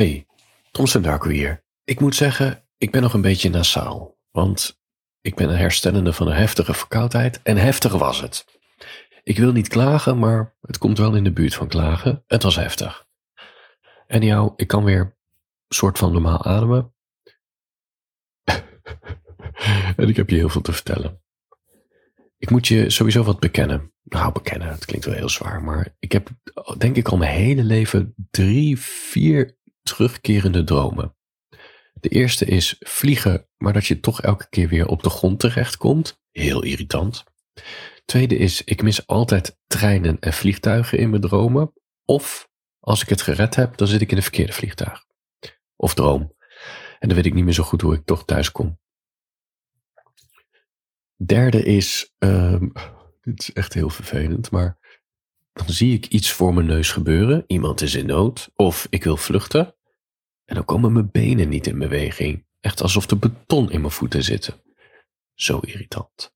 Hey, Thomson Darko hier. Ik moet zeggen, ik ben nog een beetje nasaal. Want ik ben een herstellende van een heftige verkoudheid en heftig was het. Ik wil niet klagen, maar het komt wel in de buurt van klagen. Het was heftig. En jou, ik kan weer soort van normaal ademen. en ik heb je heel veel te vertellen. Ik moet je sowieso wat bekennen. Nou, bekennen, het klinkt wel heel zwaar, maar ik heb denk ik al mijn hele leven drie, vier terugkerende dromen. De eerste is vliegen, maar dat je toch elke keer weer op de grond terechtkomt. Heel irritant. Tweede is, ik mis altijd treinen en vliegtuigen in mijn dromen. Of als ik het gered heb, dan zit ik in een verkeerde vliegtuig. Of droom. En dan weet ik niet meer zo goed hoe ik toch thuis kom. Derde is, um, dit is echt heel vervelend, maar dan zie ik iets voor mijn neus gebeuren. Iemand is in nood of ik wil vluchten. En dan komen mijn benen niet in beweging. Echt alsof er beton in mijn voeten zitten. Zo irritant.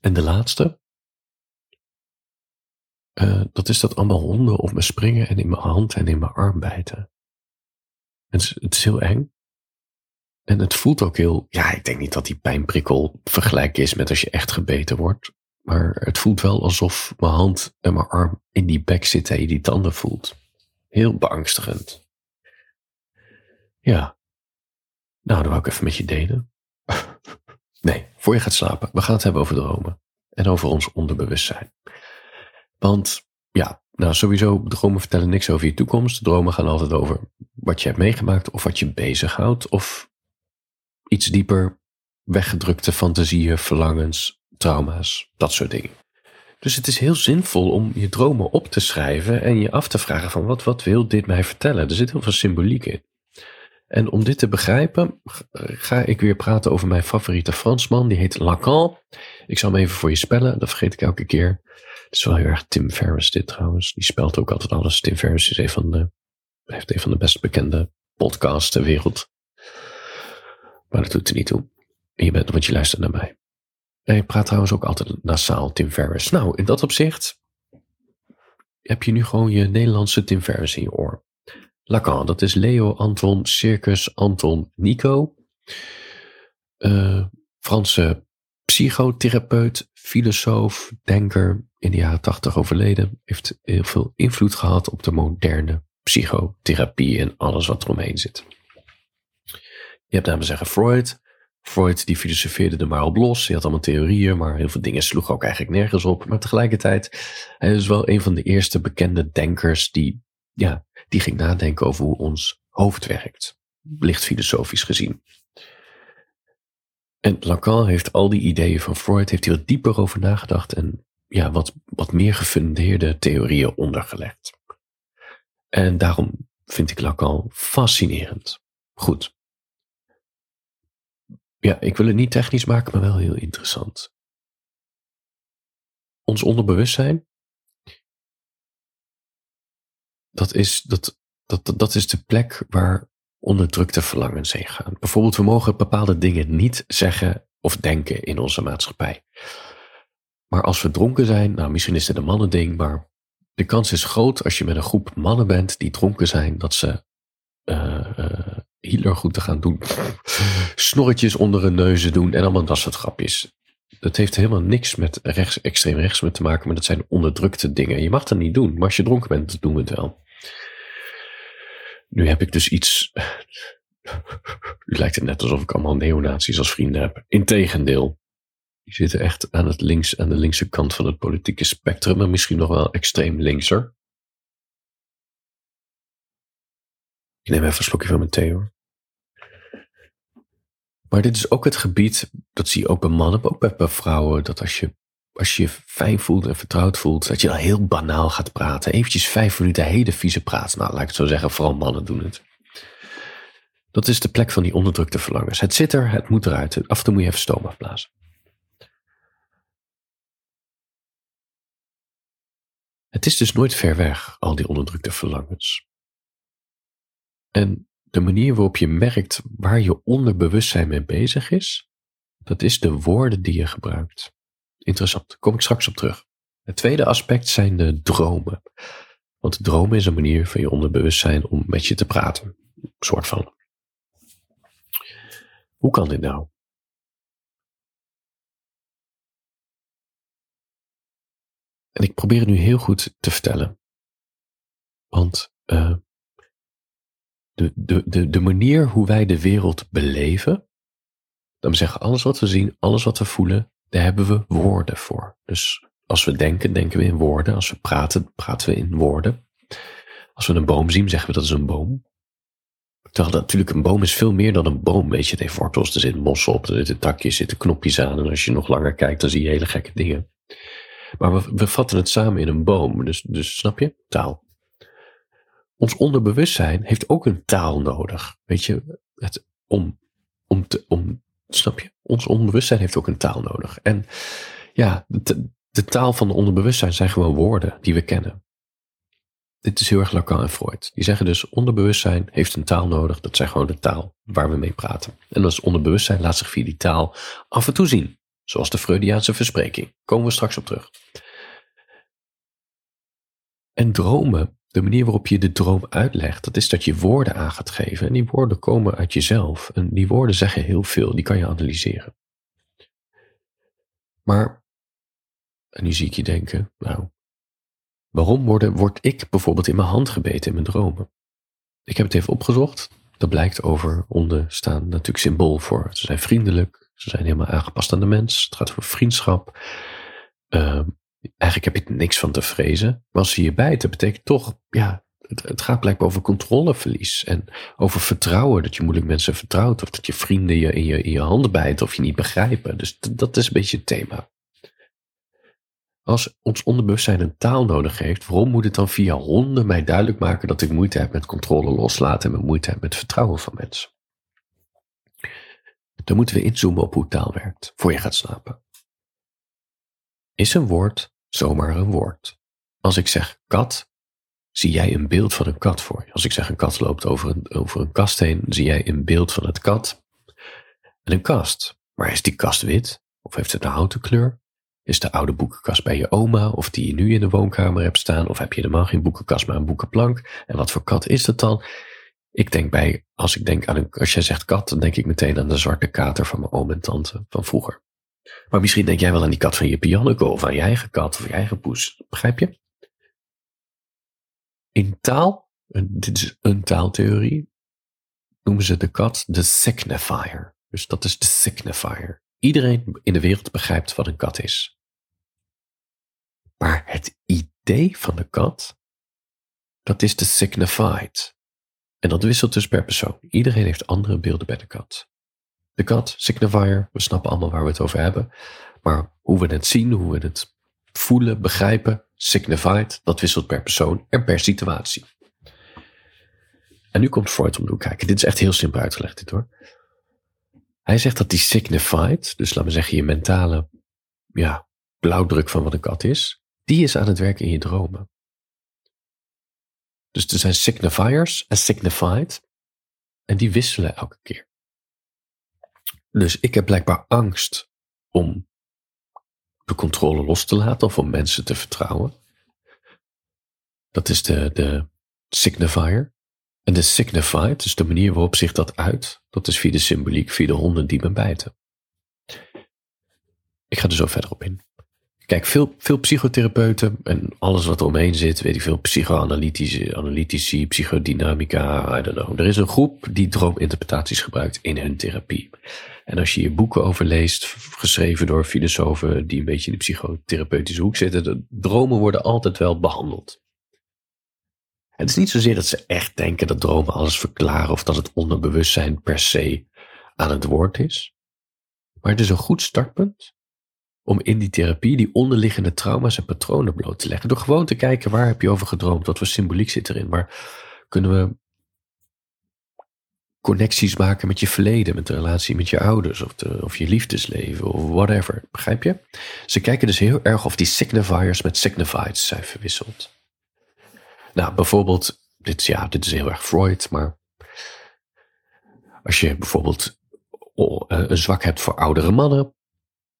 En de laatste. Uh, dat is dat allemaal honden op me springen en in mijn hand en in mijn arm bijten. Het is, het is heel eng. En het voelt ook heel, ja, ik denk niet dat die pijnprikkel vergelijk is met als je echt gebeten wordt. Maar het voelt wel alsof mijn hand en mijn arm in die bek zitten en je die tanden voelt. Heel beangstigend. Ja. Nou, dan wou ik even met je delen. nee, voor je gaat slapen. We gaan het hebben over dromen. En over ons onderbewustzijn. Want ja, nou sowieso, dromen vertellen niks over je toekomst. Dromen gaan altijd over wat je hebt meegemaakt of wat je bezighoudt. Of iets dieper, weggedrukte fantasieën, verlangens, trauma's, dat soort dingen. Dus het is heel zinvol om je dromen op te schrijven en je af te vragen van wat, wat wil dit mij vertellen? Er zit heel veel symboliek in. En om dit te begrijpen, ga ik weer praten over mijn favoriete Fransman. Die heet Lacan. Ik zal hem even voor je spellen, dat vergeet ik elke keer. Het is wel heel erg Tim Ferriss dit trouwens. Die spelt ook altijd alles. Tim Ferriss is een van de, heeft een van de best bekende podcasts ter wereld. Maar dat doet er niet toe. Je bent, want je luistert naar mij. En je praat trouwens ook altijd nasaal, Tim Ferriss. Nou, in dat opzicht heb je nu gewoon je Nederlandse Tim Ferriss in je oor. Lacan, dat is Leo Anton Circus Anton Nico. Uh, Franse psychotherapeut, filosoof, denker, in de jaren tachtig overleden. Heeft heel veel invloed gehad op de moderne psychotherapie en alles wat eromheen zit. Je hebt namelijk zeggen Freud. Freud die filosofeerde er maar op los. Hij had allemaal theorieën, maar heel veel dingen sloegen ook eigenlijk nergens op. Maar tegelijkertijd, hij is wel een van de eerste bekende denkers die ja, die ging nadenken over hoe ons hoofd werkt, licht filosofisch gezien. En Lacan heeft al die ideeën van Freud, heeft hij wat dieper over nagedacht en ja, wat, wat meer gefundeerde theorieën ondergelegd. En daarom vind ik Lacan fascinerend. Goed. Ja, ik wil het niet technisch maken, maar wel heel interessant. Ons onderbewustzijn dat is, dat, dat, dat is de plek waar onderdrukte verlangens heen gaan. Bijvoorbeeld, we mogen bepaalde dingen niet zeggen of denken in onze maatschappij. Maar als we dronken zijn, nou misschien is het een mannending, maar de kans is groot als je met een groep mannen bent die dronken zijn, dat ze uh, Hitler goed te gaan doen. Snorretjes onder hun neuzen doen en allemaal dat soort grapjes. Dat heeft helemaal niks met rechts, extreem rechts te maken, maar dat zijn onderdrukte dingen. Je mag dat niet doen, maar als je dronken bent, doen we het wel. Nu heb ik dus iets. Nu lijkt het net alsof ik allemaal neonazies als vrienden heb. Integendeel. Die zitten echt aan, het links, aan de linkse kant van het politieke spectrum, maar misschien nog wel extreem linkser. Ik neem even een slokje van mijn thee hoor. Maar dit is ook het gebied, dat zie je ook bij mannen, ook bij, bij vrouwen, dat als je, als je je fijn voelt en vertrouwd voelt, dat je dan heel banaal gaat praten. Eventjes vijf minuten hele vieze praat. Nou, laat ik het zo zeggen, vooral mannen doen het. Dat is de plek van die onderdrukte verlangens. Het zit er, het moet eruit. Af en toe moet je even stoom afblazen. Het is dus nooit ver weg, al die onderdrukte verlangens. En de manier waarop je merkt waar je onderbewustzijn mee bezig is, dat is de woorden die je gebruikt. Interessant, daar kom ik straks op terug. Het tweede aspect zijn de dromen. Want dromen is een manier van je onderbewustzijn om met je te praten. Een soort van. Hoe kan dit nou? En ik probeer het nu heel goed te vertellen. Want uh, de, de, de, de manier hoe wij de wereld beleven, dan zeggen alles wat we zien, alles wat we voelen, daar hebben we woorden voor. Dus als we denken, denken we in woorden. Als we praten, praten we in woorden. Als we een boom zien, zeggen we dat is een boom. Terwijl dat, natuurlijk een boom is veel meer dan een boom. Weet je, heeft wortels, er zitten mossen op, er zitten takjes, er zitten knopjes aan. En als je nog langer kijkt, dan zie je hele gekke dingen. Maar we, we vatten het samen in een boom. Dus, dus snap je? Taal. Ons onderbewustzijn heeft ook een taal nodig. Weet je, het, om, om, te, om, snap je? Ons onderbewustzijn heeft ook een taal nodig. En ja, de, taal van de onderbewustzijn zijn gewoon woorden die we kennen. Dit is heel erg Lacan en Freud. Die zeggen dus onderbewustzijn heeft een taal nodig. Dat zijn gewoon de taal waar we mee praten. En dat onderbewustzijn laat zich via die taal af en toe zien. Zoals de Freudiaanse verspreking. Komen we straks op terug. En dromen, de manier waarop je de droom uitlegt, dat is dat je woorden aan gaat geven. En die woorden komen uit jezelf. En die woorden zeggen heel veel, die kan je analyseren. Maar, en nu zie ik je denken, nou, waarom word, word ik bijvoorbeeld in mijn hand gebeten in mijn dromen? Ik heb het even opgezocht. Dat blijkt over onder staan natuurlijk symbool voor. Ze zijn vriendelijk, ze zijn helemaal aangepast aan de mens. Het gaat over vriendschap. Uh, eigenlijk heb je niks van te vrezen. Maar als ze je bijten, betekent toch, ja, het, gaat blijkbaar over controleverlies. En over vertrouwen, dat je moeilijk mensen vertrouwt. Of dat je vrienden je in je, in je handen bijten of je niet begrijpen. Dus dat is een beetje het thema. Als ons onderbewustzijn een taal nodig heeft, waarom moet het dan via honden mij duidelijk maken dat ik moeite heb met controle loslaten en met moeite heb met vertrouwen van mensen? Dan moeten we inzoomen op hoe taal werkt, voor je gaat slapen. Is een woord zomaar een woord? Als ik zeg kat, zie jij een beeld van een kat voor je. Als ik zeg een kat loopt over een, over een kast heen, zie jij een beeld van het kat en een kast. Maar is die kast wit? Of heeft het een houten kleur? Is de oude boekenkast bij je oma of die je nu in de woonkamer hebt staan? Of heb je helemaal geen boekenkast, maar een boekenplank? En wat voor kat is dat dan? Ik denk bij, als ik denk aan een, als jij zegt kat, dan denk ik meteen aan de zwarte kater van mijn oom en tante van vroeger. Maar misschien denk jij wel aan die kat van je Pianneke of aan je eigen kat of je eigen poes. Begrijp je? In taal, dit is een taaltheorie, noemen ze de kat de signifier. Dus dat is de signifier. Iedereen in de wereld begrijpt wat een kat is. Maar het idee van de kat, dat is de signified. En dat wisselt dus per persoon. Iedereen heeft andere beelden bij de kat. De kat, signifier, we snappen allemaal waar we het over hebben. Maar hoe we het zien, hoe we het voelen, begrijpen, signified, dat wisselt per persoon en per situatie. En nu komt Freud om de hoek kijken. Dit is echt heel simpel uitgelegd, dit hoor. Hij zegt dat die signified, dus laten we zeggen je mentale ja, blauwdruk van wat een kat is, die is aan het werk in je dromen. Dus er zijn signifiers en signified en die wisselen elke keer. Dus ik heb blijkbaar angst om de controle los te laten of om mensen te vertrouwen. Dat is de, de signifier. En de signified, dus de manier waarop zich dat uit, dat is via de symboliek, via de honden die me bijten. Ik ga er zo verder op in. Kijk, veel, veel psychotherapeuten en alles wat er omheen zit, weet ik veel, psychoanalytici, analytici, psychodynamica, I don't know. Er is een groep die droominterpretaties gebruikt in hun therapie. En als je je boeken over leest, geschreven door filosofen die een beetje in de psychotherapeutische hoek zitten, de dromen worden altijd wel behandeld. Het is niet zozeer dat ze echt denken dat dromen alles verklaren of dat het onderbewustzijn per se aan het woord is. Maar het is een goed startpunt om in die therapie die onderliggende trauma's en patronen bloot te leggen. Door gewoon te kijken waar heb je over gedroomd, wat voor symboliek zit erin. Waar kunnen we connecties maken met je verleden, met de relatie met je ouders of, de, of je liefdesleven of whatever. Begrijp je? Ze kijken dus heel erg of die signifiers met signifieds zijn verwisseld. Nou, bijvoorbeeld, dit, ja, dit is heel erg Freud, maar als je bijvoorbeeld eh, een zwak hebt voor oudere mannen,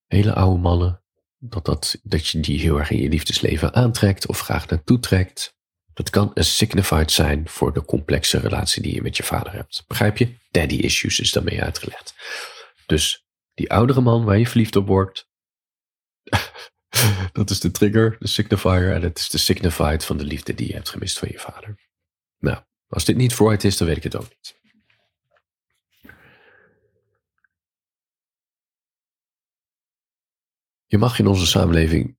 hele oude mannen, dat, dat, dat je die heel erg in je liefdesleven aantrekt of graag naartoe trekt. Dat kan een signified zijn voor de complexe relatie die je met je vader hebt. Begrijp je? Daddy issues is daarmee uitgelegd. Dus die oudere man waar je verliefd op wordt, dat is de trigger, de signifier. En het is de signified van de liefde die je hebt gemist van je vader. Nou, als dit niet Freud is, dan weet ik het ook niet. Je mag in onze samenleving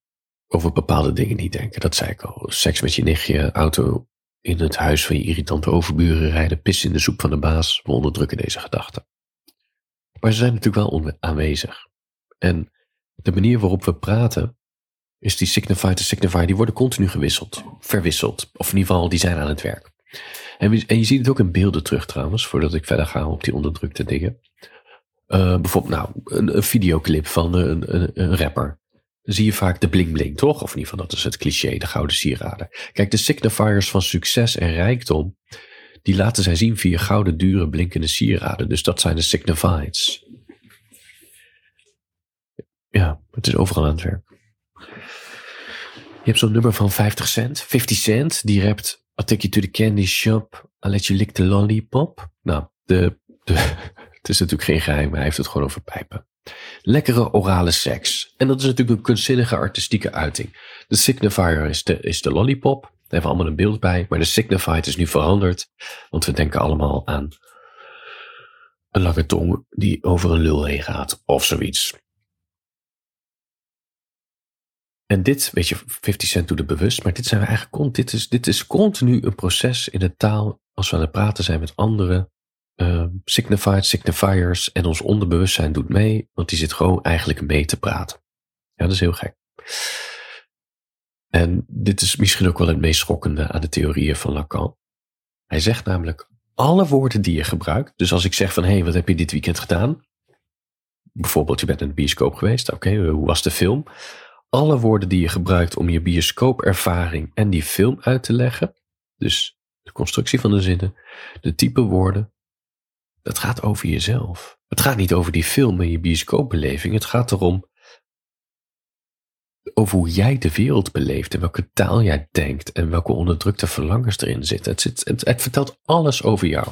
over bepaalde dingen niet denken. Dat zei ik al. Seks met je nichtje, auto in het huis van je irritante overburen rijden, pissen in de soep van de baas. We onderdrukken deze gedachten. Maar ze zijn natuurlijk wel aanwezig. En de manier waarop we praten, is die signifier to signifier, die worden continu gewisseld, verwisseld. Of in ieder geval, die zijn aan het werk. En, je ziet het ook in beelden terug trouwens, voordat ik verder ga op die onderdrukte dingen. Uh, bijvoorbeeld, nou, een, videoclip van een, een, een, rapper. Dan zie je vaak de bling bling, toch? Of in ieder geval, dat is het cliché, de gouden sieraden. Kijk, de signifiers van succes en rijkdom, die laten zij zien via gouden, dure, blinkende sieraden. Dus dat zijn de signifieds. Ja, het is overal aan het werk. Je hebt zo'n nummer van 50 cent, 50 cent, die rapt I'll take you to the candy shop, I'll let you lick the lollipop. Nou, de, de, het is natuurlijk geen geheim, hij heeft het gewoon over pijpen. Lekkere orale seks. En dat is natuurlijk een kunstzinnige artistieke uiting. De signifier is de, is de lollipop. Daar hebben we allemaal een beeld bij. Maar de signified is nu veranderd. Want we denken allemaal aan een lange tong die over een lul heen gaat. Of zoiets. En dit, weet je, 50 Cent doet het bewust, maar dit zijn we eigenlijk, dit is, dit is continu een proces in de taal als we aan het praten zijn met anderen. Uh, signified, signifiers en ons onderbewustzijn doet mee, want die zit gewoon eigenlijk mee te praten. Ja, dat is heel gek. En dit is misschien ook wel het meest schokkende aan de theorieën van Lacan. Hij zegt namelijk, alle woorden die je gebruikt, dus als ik zeg van, hé, hey, wat heb je dit weekend gedaan? Bijvoorbeeld, je bent in de bioscoop geweest, oké, hoe was de film? alle woorden die je gebruikt om je bioscoopervaring en die film uit te leggen, dus de constructie van de zinnen, de type woorden, dat gaat over jezelf. Het gaat niet over die film en je bioscoopbeleving. Het gaat erom over hoe jij de wereld beleeft en welke taal jij denkt en welke onderdrukte verlangens erin zitten. Het, zit, het, het vertelt alles over jou.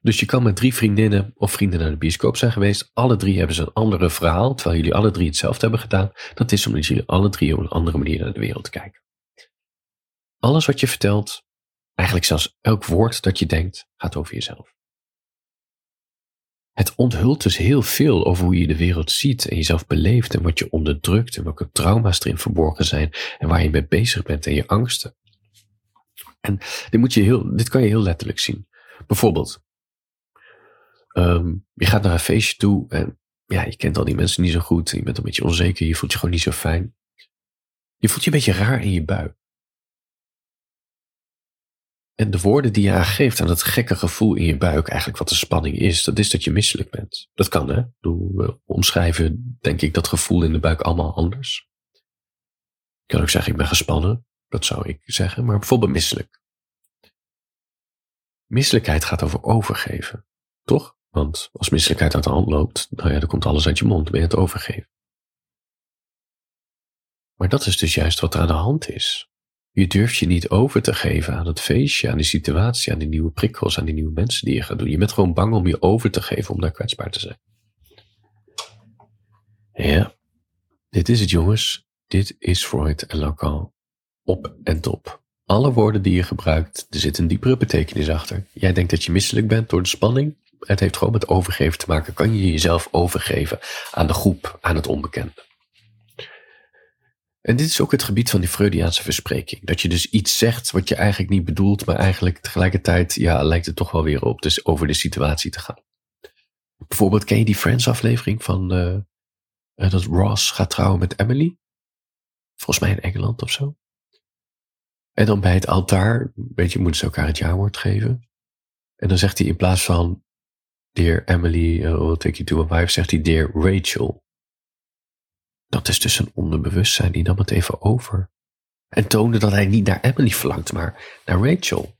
Dus je kan met drie vriendinnen of vrienden naar de bioscoop zijn geweest. Alle drie hebben ze een andere verhaal, terwijl jullie alle drie hetzelfde hebben gedaan. Dat is omdat jullie alle drie op een andere manier naar de wereld kijken. Alles wat je vertelt, eigenlijk zelfs elk woord dat je denkt, gaat over jezelf. Het onthult dus heel veel over hoe je de wereld ziet en jezelf beleeft en wat je onderdrukt en welke trauma's erin verborgen zijn en waar je mee bezig bent en je angsten. En dit, moet je heel, dit kan je heel letterlijk zien. Bijvoorbeeld, Um, je gaat naar een feestje toe en ja, je kent al die mensen niet zo goed. Je bent een beetje onzeker, je voelt je gewoon niet zo fijn. Je voelt je een beetje raar in je buik. En de woorden die je aangeeft aan dat gekke gevoel in je buik, eigenlijk wat de spanning is, dat is dat je misselijk bent. Dat kan hè. We omschrijven, denk ik, dat gevoel in de buik allemaal anders. Ik kan ook zeggen, ik ben gespannen. Dat zou ik zeggen. Maar bijvoorbeeld misselijk. Misselijkheid gaat over overgeven. Toch? Want als misselijkheid uit de hand loopt, nou ja, dan komt alles uit je mond, ben je het overgeven. Maar dat is dus juist wat er aan de hand is. Je durft je niet over te geven aan het feestje, aan die situatie, aan die nieuwe prikkels, aan die nieuwe mensen die je gaat doen. Je bent gewoon bang om je over te geven om daar kwetsbaar te zijn. Ja, dit is het jongens. Dit is Freud en Lacan. Op en top. Alle woorden die je gebruikt, er zit een diepere betekenis achter. Jij denkt dat je misselijk bent door de spanning het heeft gewoon met overgeven te maken. Kan je jezelf overgeven aan de groep, aan het onbekende? En dit is ook het gebied van die Freudiaanse verspreking. Dat je dus iets zegt wat je eigenlijk niet bedoelt, maar eigenlijk tegelijkertijd ja, lijkt het toch wel weer op dus over de situatie te gaan. Bijvoorbeeld, ken je die Friends-aflevering van uh, dat Ross gaat trouwen met Emily? Volgens mij in Engeland of zo. En dan bij het altaar, weet je, moeten ze elkaar het jaarwoord geven. En dan zegt hij in plaats van Dear Emily, uh, will take you to a wife, zegt hij Dear Rachel. Dat is dus een onderbewustzijn, die nam het even over. En toonde dat hij niet naar Emily verlangt, maar naar Rachel.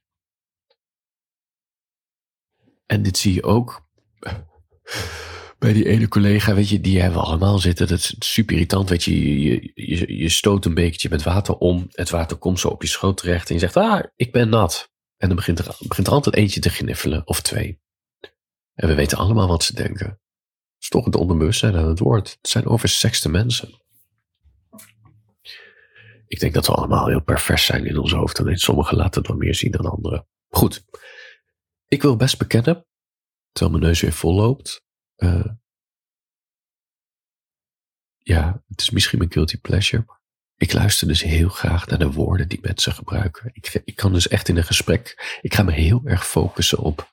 En dit zie je ook bij die ene collega, weet je, die hebben we allemaal zitten. Dat is super irritant, weet je. Je, je, je stoot een bekertje met water om. Het water komt zo op je schoot terecht. En je zegt, ah, ik ben nat. En dan begint er, begint er altijd eentje te gniffelen, of twee. En we weten allemaal wat ze denken. Is toch het onderbewustzijn aan het woord. Het zijn oversexte mensen. Ik denk dat we allemaal heel pervers zijn in ons hoofd. Alleen sommigen laten het wel meer zien dan anderen. Goed. Ik wil best bekennen, terwijl mijn neus weer vol loopt. Uh, ja, het is misschien mijn guilty pleasure. Ik luister dus heel graag naar de woorden die mensen gebruiken. Ik, ik kan dus echt in een gesprek. Ik ga me heel erg focussen op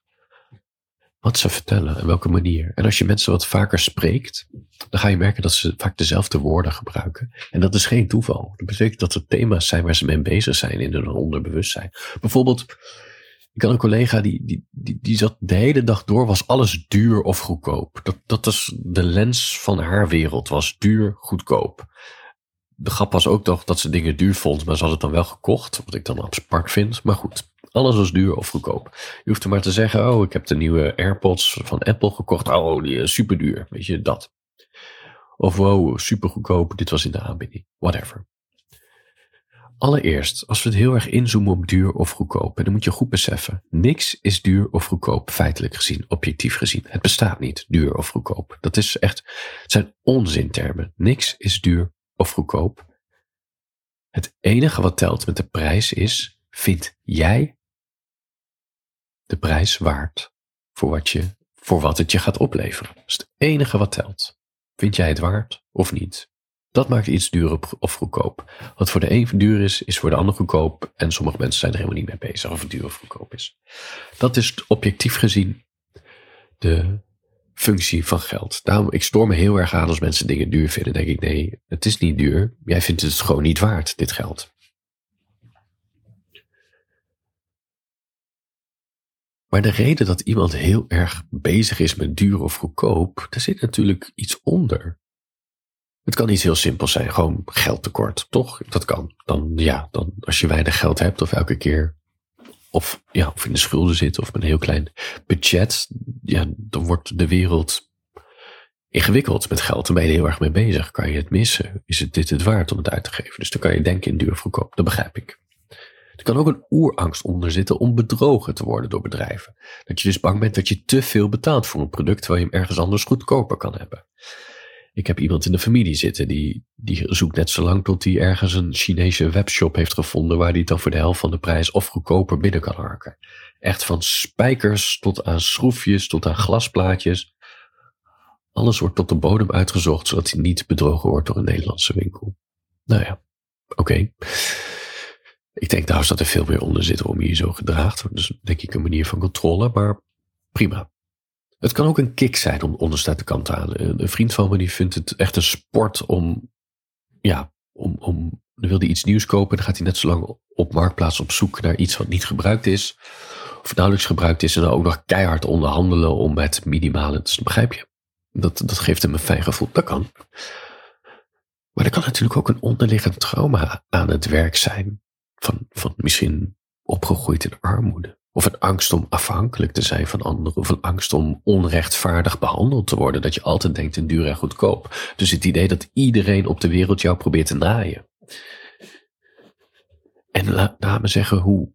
wat ze vertellen en welke manier. En als je mensen wat vaker spreekt, dan ga je merken dat ze vaak dezelfde woorden gebruiken. En dat is geen toeval. Dat betekent dat er thema's zijn waar ze mee bezig zijn in hun onderbewustzijn. Bijvoorbeeld, ik had een collega die, die, die, die zat de hele dag door, was alles duur of goedkoop. Dat, dat was de lens van haar wereld, was duur, goedkoop. De grap was ook toch dat ze dingen duur vond, maar ze had het dan wel gekocht, wat ik dan apart vind. Maar goed, alles was duur of goedkoop. Je hoeft er maar te zeggen, oh, ik heb de nieuwe AirPods van Apple gekocht. Oh, die is super duur. Weet je, dat. Of wow, super goedkoop, dit was in de aanbieding. Whatever. Allereerst, als we het heel erg inzoomen op duur of goedkoop, dan moet je goed beseffen, niks is duur of goedkoop, feitelijk gezien, objectief gezien. Het bestaat niet, duur of goedkoop. Dat is echt, het zijn onzintermen. Niks is duur of goedkoop. Het enige wat telt met de prijs is, vind jij de prijs waard voor wat, je, voor wat het je gaat opleveren. Dat is het enige wat telt. Vind jij het waard of niet? Dat maakt iets duur of goedkoop. Wat voor de een duur is, is voor de ander goedkoop. En sommige mensen zijn er helemaal niet mee bezig of het duur of goedkoop is. Dat is objectief gezien de functie van geld. Daarom, ik stoor me heel erg aan als mensen dingen duur vinden. denk ik, nee, het is niet duur. Jij vindt het gewoon niet waard, dit geld. Maar de reden dat iemand heel erg bezig is met duur of goedkoop, daar zit natuurlijk iets onder. Het kan iets heel simpels zijn, gewoon geldtekort, toch? Dat kan. Dan ja, dan als je weinig geld hebt of elke keer of, ja, of in de schulden zit of met een heel klein budget, ja, dan wordt de wereld ingewikkeld met geld. Dan ben je heel erg mee bezig. Kan je het missen? Is het dit het waard om het uit te geven? Dus dan kan je denken in duur of goedkoop. Dat begrijp ik. Er kan ook een oerangst onder zitten om bedrogen te worden door bedrijven. Dat je dus bang bent dat je te veel betaalt voor een product terwijl je hem ergens anders goedkoper kan hebben. Ik heb iemand in de familie zitten die, die zoekt net zo lang tot hij ergens een Chinese webshop heeft gevonden waar hij dan voor de helft van de prijs of goedkoper binnen kan harken. Echt van spijkers tot aan schroefjes tot aan glasplaatjes. Alles wordt tot de bodem uitgezocht zodat hij niet bedrogen wordt door een Nederlandse winkel. Nou ja, oké. Ik denk trouwens dat er veel meer onder zit om je zo gedraagt. Dus denk ik een manier van controle, maar prima. Het kan ook een kick zijn om onderste de kant te halen. Een vriend van me die vindt het echt een sport om, ja, om, om, dan wil hij iets nieuws kopen. Dan gaat hij net zo lang op Marktplaats op zoek naar iets wat niet gebruikt is. Of nauwelijks gebruikt is. En dan ook nog keihard onderhandelen om het minimale. Dus begrijp je? Dat, dat geeft hem een fijn gevoel. Dat kan. Maar er kan natuurlijk ook een onderliggend trauma aan het werk zijn van, van misschien opgegroeid in armoede. Of een angst om afhankelijk te zijn van anderen. Of een angst om onrechtvaardig behandeld te worden. Dat je altijd denkt in duur en goedkoop. Dus het idee dat iedereen op de wereld jou probeert te naaien. En laat, me zeggen hoe.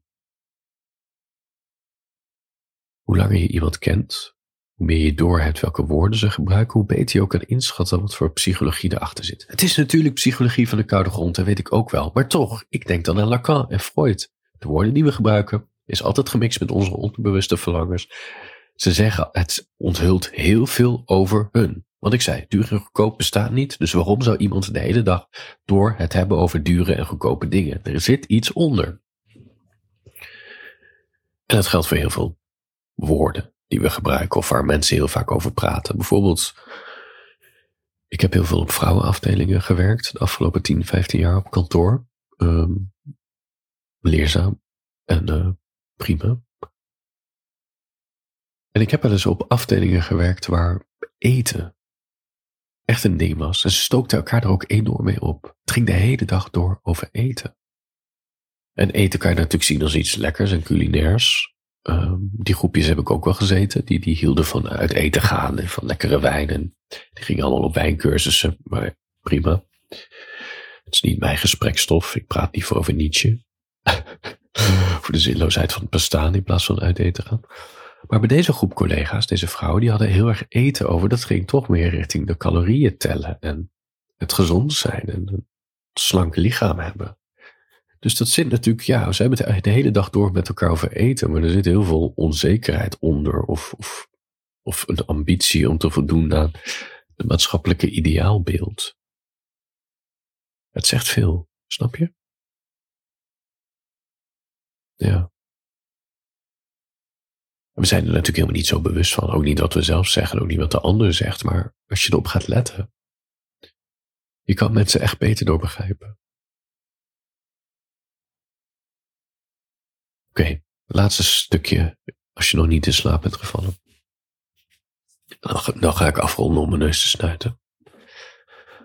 Hoe langer je iemand kent, hoe meer je doorhebt welke woorden ze gebruiken, hoe beter je ook kan inschatten wat voor psychologie erachter zit. Het is natuurlijk psychologie van de koude grond, dat weet ik ook wel. Maar toch, ik denk dan aan Lacan en Freud. De woorden die we gebruiken is altijd gemixt met onze onbewuste verlangens. Ze zeggen, het onthult heel veel over hun. Want ik zei, duur en goedkoop bestaat niet. Dus waarom zou iemand de hele dag door het hebben over dure en goedkope dingen? Er zit iets onder. En dat geldt voor heel veel woorden die we gebruiken of waar mensen heel vaak over praten. Bijvoorbeeld, ik heb heel veel op vrouwenafdelingen gewerkt de afgelopen 10, 15 jaar op kantoor. Um, leerzaam en uh, prima. En ik heb wel eens op afdelingen gewerkt waar eten echt een ding was. En ze stookten elkaar er ook enorm mee op. Het ging de hele dag door over eten. En eten kan je natuurlijk zien als iets lekkers en culinairs. Ehm, die groepjes heb ik ook wel gezeten. Die, die hielden van uit eten gaan en van lekkere wijnen. Die gingen allemaal op wijncursussen, maar prima. Het is niet mijn gesprekstof. Ik praat niet voor over Nietzsche. voor de zinloosheid van het bestaan in plaats van uit eten gaan. Maar bij deze groep collega's, deze vrouwen, die hadden heel erg eten over. Dat ging toch meer richting de calorieën tellen en het gezond zijn en een slank lichaam hebben. Dus dat zit natuurlijk, ja, ze hebben het de hele dag door met elkaar over eten, maar er zit heel veel onzekerheid onder of, of, of een ambitie om te voldoen aan het maatschappelijke ideaalbeeld. Het zegt veel, snap je? Ja. We zijn er natuurlijk helemaal niet zo bewust van. Ook niet wat we zelf zeggen, ook niet wat de ander zegt. Maar als je erop gaat letten, je kan mensen echt beter door begrijpen. Oké, laatste stukje, als je nog niet in slaap bent gevallen. Dan, ga ik afronden om mijn neus te snuiten.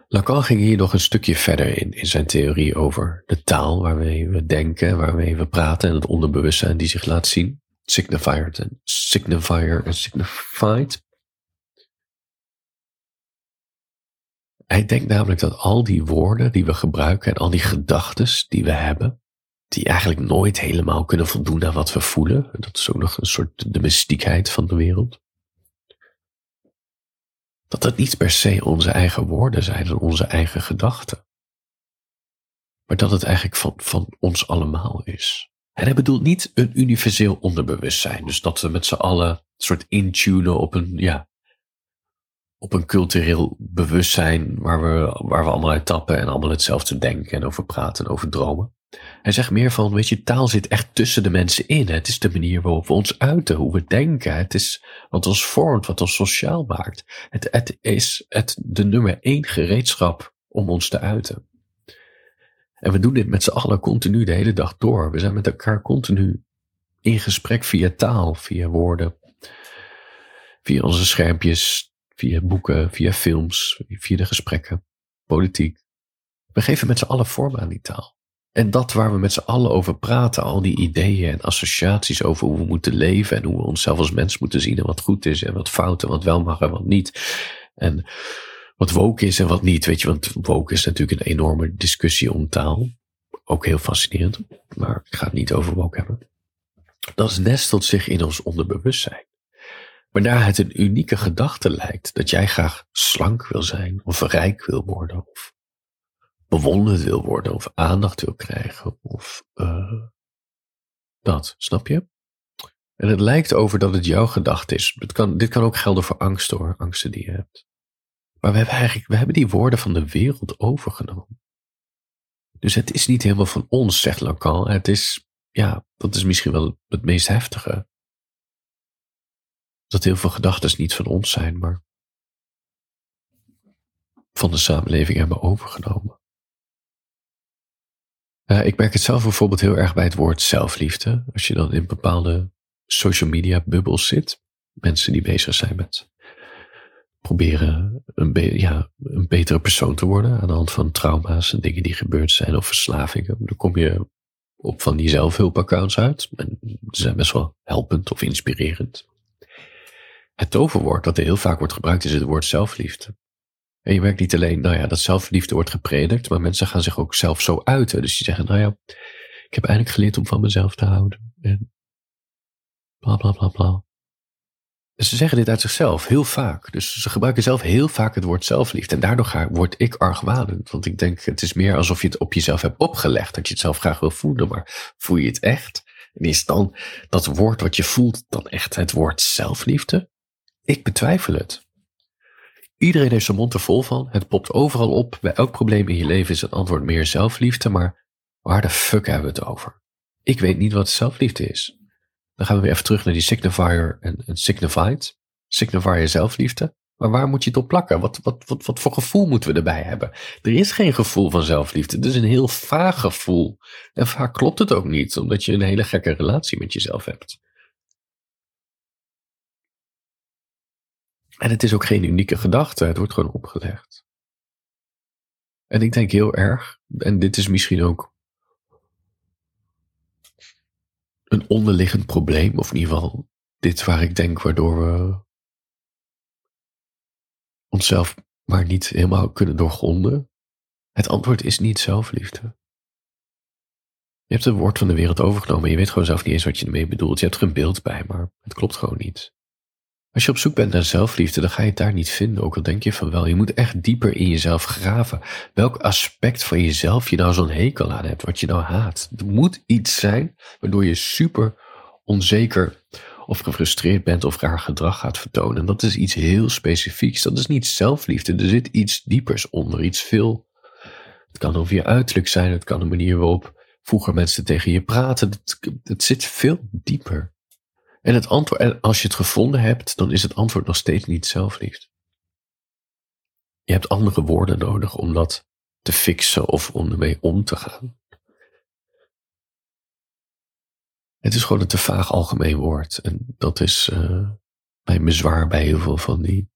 Lacan ging hier nog een stukje verder in, in zijn theorie over de taal waarmee we denken, waarmee we praten en het onderbewustzijn die zich laat zien. Signifier en signifier en signified. Hij denkt namelijk dat al die woorden die we gebruiken en al die gedachten die we hebben, die eigenlijk nooit helemaal kunnen voldoen aan wat we voelen. Dat is ook nog een soort de mystiekheid van de wereld. Dat het niet per se onze eigen woorden zijn en onze eigen gedachten. Maar dat het eigenlijk van, van ons allemaal is. En hij bedoelt niet een universeel onderbewustzijn. Dus dat we met z'n allen soort intunen op een, ja, op een cultureel bewustzijn waar we, waar we allemaal uit tappen en allemaal hetzelfde denken en over praten en over dromen. Hij zegt meer van, weet je, taal zit echt tussen de mensen in. Het is de manier waarop we ons uiten, hoe we denken. Het is wat ons vormt, wat ons sociaal maakt. Het, is het, de nummer één gereedschap om ons te uiten. En we doen dit met z'n allen continu de hele dag door. We zijn met elkaar continu in gesprek via taal, via woorden, via onze schermpjes, via boeken, via films, via de gesprekken, politiek. We geven met z'n allen vorm aan die taal. En dat waar we met z'n allen over praten, al die ideeën en associaties over hoe we moeten leven en hoe we onszelf als mens moeten zien en wat goed is en wat fout en wat wel mag en wat niet. En wat woke is en wat niet, weet je, want woke is natuurlijk een enorme discussie om taal. Ook heel fascinerend, maar ik ga het niet over woke hebben. Dat nestelt zich in ons onderbewustzijn. Waarna het een unieke gedachte lijkt dat jij graag slank wil zijn of rijk wil worden of bewonderd wil worden of aandacht wil krijgen of uh, dat, snap je? En het lijkt over dat het jouw gedachte is. Het kan, dit kan ook gelden voor angst hoor, angsten die je hebt. Maar we hebben eigenlijk, we hebben die woorden van de wereld overgenomen. Dus het is niet helemaal van ons, zegt Lacan. Het is, ja, dat is misschien wel het meest heftige. Dat heel veel gedachten niet van ons zijn, maar van de samenleving hebben overgenomen. Uh, ik merk het zelf bijvoorbeeld heel erg bij het woord zelfliefde. Als je dan in bepaalde social media bubbels zit. Mensen die bezig zijn met proberen een, ja, een betere persoon te worden aan de hand van trauma's en dingen die gebeurd zijn of verslavingen. Dan kom je op van die zelfhulpaccounts uit. En ze zijn best wel helpend of inspirerend. Het toverwoord dat er heel vaak wordt gebruikt is het woord zelfliefde. En je merkt niet alleen, nou ja, dat zelfliefde wordt gepredikt, maar mensen gaan zich ook zelf zo uiten. Dus die zeggen, nou ja, ik heb eindelijk geleerd om van mezelf te houden. En bla bla bla bla. Ze zeggen dit uit zichzelf heel vaak. Dus ze gebruiken zelf heel vaak het woord zelfliefde. En daardoor ga, word ik argwanend. Want ik denk, het is meer alsof je het op jezelf hebt opgelegd. Dat je het zelf graag wil voelen. Maar voel je het echt? En is dan dat woord wat je voelt dan echt het woord zelfliefde? Ik betwijfel het. Iedereen heeft zijn mond er vol van. Het popt overal op. Bij elk probleem in je leven is het antwoord meer zelfliefde. Maar waar de fuck hebben we het over? Ik weet niet wat zelfliefde is. Dan gaan we weer even terug naar die signifier en, signified. Signifier zelfliefde. Maar waar moet je het op plakken? Wat, wat, wat, wat voor gevoel moeten we erbij hebben? Er is geen gevoel van zelfliefde. Het is een heel vaag gevoel. En vaak klopt het ook niet, omdat je een hele gekke relatie met jezelf hebt. En het is ook geen unieke gedachte, het wordt gewoon opgelegd. En ik denk heel erg, en dit is misschien ook een onderliggend probleem, of in ieder geval dit waar ik denk waardoor we onszelf maar niet helemaal kunnen doorgronden? Het antwoord is niet zelfliefde. Je hebt het woord van de wereld overgenomen en je weet gewoon zelf niet eens wat je ermee bedoelt. Je hebt er een beeld bij, maar het klopt gewoon niet. Als je op zoek bent naar zelfliefde, dan ga je het daar niet vinden, ook al denk je van wel. Je moet echt dieper in jezelf graven. Welk aspect van jezelf je nou zo'n hekel aan hebt, wat je nou haat. Er moet iets zijn waardoor je super onzeker of gefrustreerd bent of raar gedrag gaat vertonen. En dat is iets heel specifieks. Dat is niet zelfliefde. Er zit iets diepers onder, iets veel. Het kan over je uiterlijk zijn, het kan een manier waarop vroeger mensen tegen je praten. Het, het zit veel dieper. En het antwoord, en als je het gevonden hebt, dan is het antwoord nog steeds niet zelfliefde. Je hebt andere woorden nodig om dat te fixen of om ermee om te gaan. Het is gewoon een te vaag algemeen woord. En dat is uh, bij bezwaar bij heel veel van die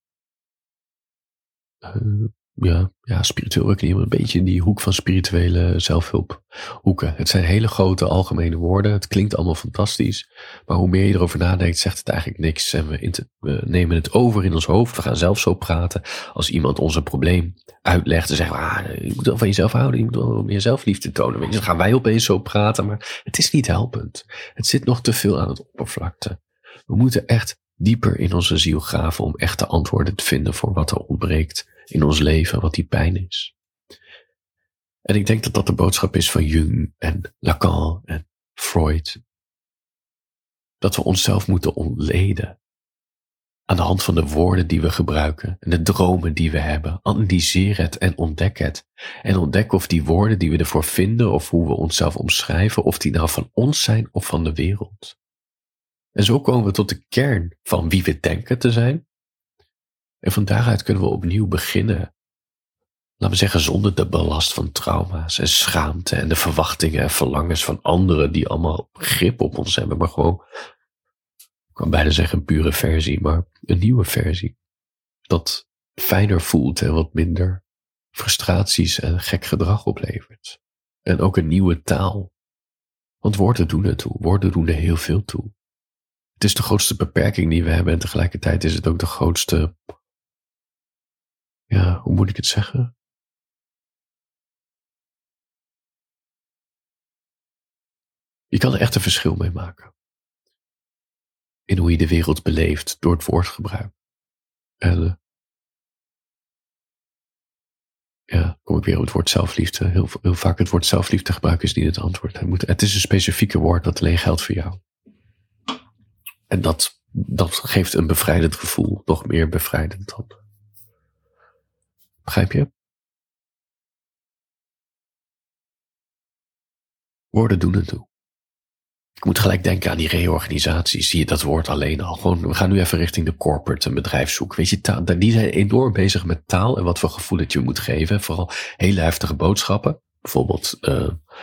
uh, ja, ja, spiritueel werken een beetje in die hoek van spirituele zelfhulphoeken. Het zijn hele grote algemene woorden. Het klinkt allemaal fantastisch. Maar hoe meer je erover nadenkt, zegt het eigenlijk niks. En we, we nemen het over in ons hoofd. We gaan zelf zo praten. Als iemand ons een probleem uitlegt, dan zeggen we, ah, je moet wel van jezelf houden. Je moet wel meer zelfliefde tonen. Dan gaan wij opeens zo praten. Maar het is niet helpend. Het zit nog te veel aan het oppervlakte. We moeten echt dieper in onze ziel graven om echte antwoorden te vinden voor wat er ontbreekt in ons leven, wat die pijn is. En ik denk dat dat de boodschap is van Jung en Lacan en Freud. Dat we onszelf moeten ontleden. Aan de hand van de woorden die we gebruiken en de dromen die we hebben. Analyseer het en ontdek het. En ontdek of die woorden die we ervoor vinden of hoe we onszelf omschrijven, of die nou van ons zijn of van de wereld. En zo komen we tot de kern van wie we denken te zijn en van daaruit kunnen we opnieuw beginnen. Laten we zeggen, zonder de belast van trauma's en schaamte en de verwachtingen en verlangens van anderen die allemaal grip op ons hebben, maar gewoon, ik kan bijna zeggen een pure versie, maar een nieuwe versie. Dat fijner voelt en wat minder frustraties en gek gedrag oplevert. En ook een nieuwe taal. Want woorden doen er toe. Woorden doen er heel veel toe. Het is de grootste beperking die we hebben en tegelijkertijd is het ook de grootste ja, hoe moet ik het zeggen? Je kan er echt een verschil mee maken. In hoe je de wereld beleeft door het woordgebruik. En uh, ja, kom ik weer op het woord zelfliefde. Heel, heel vaak het woord zelfliefde gebruiken is niet het antwoord. Het, het is een specifieke woord dat alleen geldt voor jou. En dat, dat geeft een bevrijdend gevoel, nog meer bevrijdend dan Begrijp je? Woorden doen het toe. Ik moet gelijk denken aan die reorganisaties. Zie je dat woord alleen al? Gewoon, we gaan nu even richting de corporate en. Weet je, taal, die zijn enorm bezig met taal en wat voor gevoel dat je moet geven. Vooral hele heftige boodschappen. Bijvoorbeeld, uh,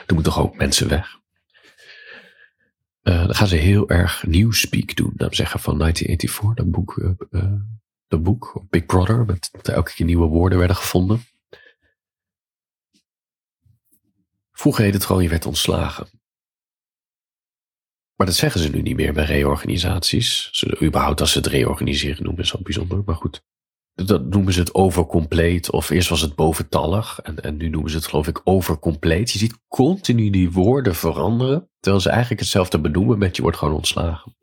er moeten toch ook mensen weg. Uh, dan gaan ze heel erg speak doen. Dan zeggen van 1984, dat boek. Uh, de boek, Big Brother, met elke keer nieuwe woorden werden gevonden. Vroeger heette het gewoon, je werd ontslagen. Maar dat zeggen ze nu niet meer bij reorganisaties. Ze, überhaupt als ze het reorganiseren noemen is al bijzonder, maar goed. Dat noemen ze het overcompleet, of eerst was het boventallig, en, en nu noemen ze het geloof ik overcompleet. Je ziet continu die woorden veranderen, terwijl ze eigenlijk hetzelfde benoemen met je wordt gewoon ontslagen.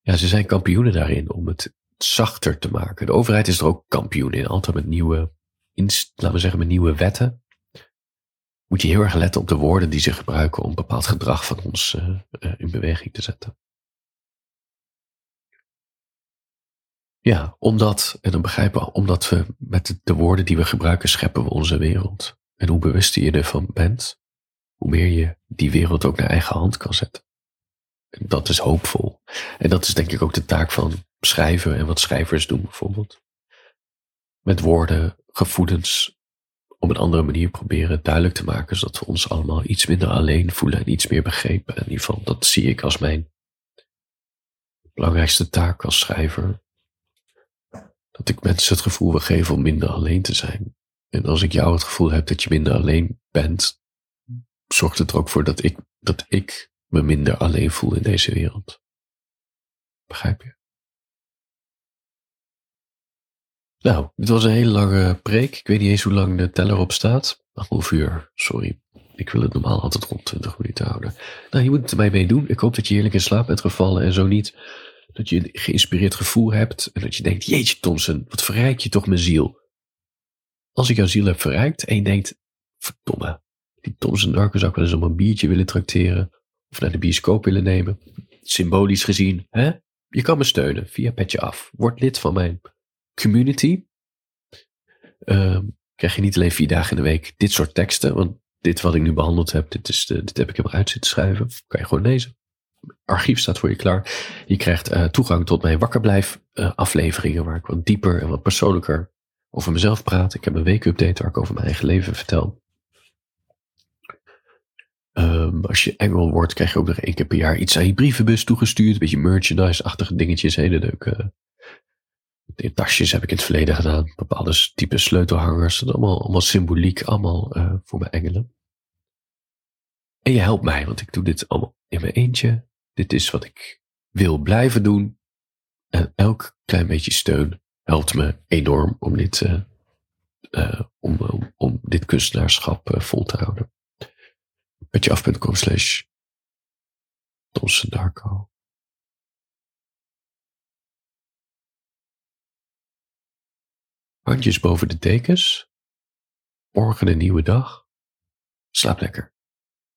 Ja, ze zijn kampioenen daarin om het zachter te maken. De overheid is er ook kampioen in. Altijd met nieuwe, laten we zeggen, met nieuwe wetten. Moet je heel erg letten op de woorden die ze gebruiken om bepaald gedrag van ons uh, uh, in beweging te zetten. Ja, omdat, en dan begrijpen we, omdat we met de woorden die we gebruiken scheppen we onze wereld. En hoe bewuster je ervan bent, hoe meer je die wereld ook naar eigen hand kan zetten. En dat is hoopvol. En dat is denk ik ook de taak van schrijven en wat schrijvers doen bijvoorbeeld. Met woorden, gevoelens op een andere manier proberen duidelijk te maken, zodat we ons allemaal iets minder alleen voelen en iets meer begrepen. in ieder geval, dat zie ik als mijn belangrijkste taak als schrijver. Dat ik mensen het gevoel wil geven om minder alleen te zijn. En als ik jou het gevoel heb dat je minder alleen bent, zorgt het er ook voor dat ik, dat ik me minder alleen voel in deze wereld. Begrijp je? Nou, dit was een hele lange preek. Ik weet niet eens hoe lang de teller op staat. Een half uur, sorry. Ik wil het normaal altijd rond 20 minuten houden. Nou, je moet het ermee mee doen. Ik hoop dat je heerlijk in slaap bent gevallen en zo niet. Dat je een geïnspireerd gevoel hebt en dat je denkt, jeetje Thompson, wat verrijk je toch mijn ziel. Als ik jouw ziel heb verrijkt en je denkt, verdomme, die Thompson Darko zou ik wel eens om een biertje willen trakteren of naar de bioscoop willen nemen. Symbolisch gezien, hè? Je kan me steunen via Petje Af. Word lid van mijn community. Ehm, krijg je niet alleen vier dagen in de week dit soort teksten, want dit wat ik nu behandeld heb, dit, is de, dit heb ik helemaal uit zitten schrijven. Kan je gewoon lezen. Archief staat voor je klaar. Je krijgt uh, toegang tot mijn wakkerblijf uh, afleveringen waar ik wat dieper en wat persoonlijker over mezelf praat. Ik heb een weekupdate waar ik over mijn eigen leven vertel. Um, als je engel wordt, krijg je ook nog één keer per jaar iets aan je brievenbus toegestuurd. Een beetje merchandise-achtige dingetjes. Hele leuke in tasjes heb ik in het verleden gedaan. Bepaalde type sleutelhangers. Allemaal, allemaal symboliek. Allemaal uh, voor mijn engelen. En je helpt mij, want ik doe dit allemaal in mijn eentje. Dit is wat ik wil blijven doen. En elk klein beetje steun helpt me enorm om dit, uh, uh, om, om, dit kunstenaarschap vol te houden. Petjeaf.com slash Thomson Darko. Handjes boven de dekens. Morgen een nieuwe dag. Slaap lekker.